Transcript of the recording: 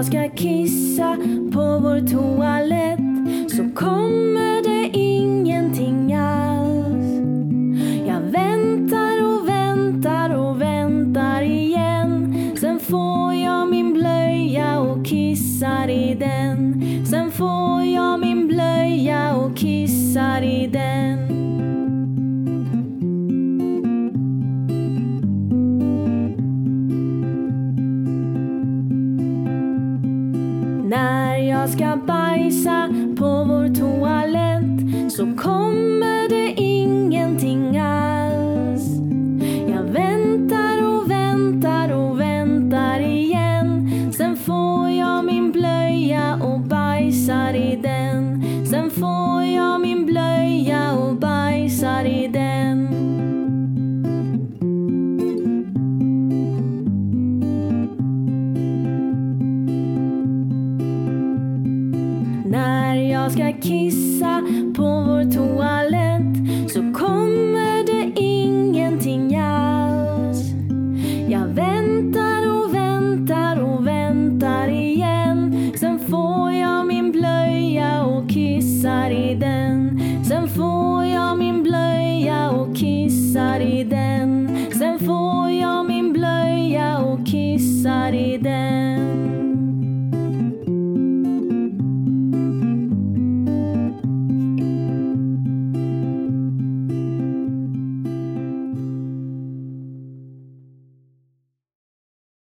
jag ska kissa på vår toalett så kommer det ingenting alls. Jag väntar och väntar och väntar igen. Sen får jag min blöja och kissar i den. Sen får jag min blöja och kissar i den. Jag ska bajsa på vår toalett så kommer det ingenting alls. Jag väntar och väntar och väntar igen. Sen får jag min blöja och bajsar i den. När jag ska kissa på vår toalett så kommer det ingenting alls. Jag väntar och väntar och väntar igen. Sen får jag min blöja och kissar i den.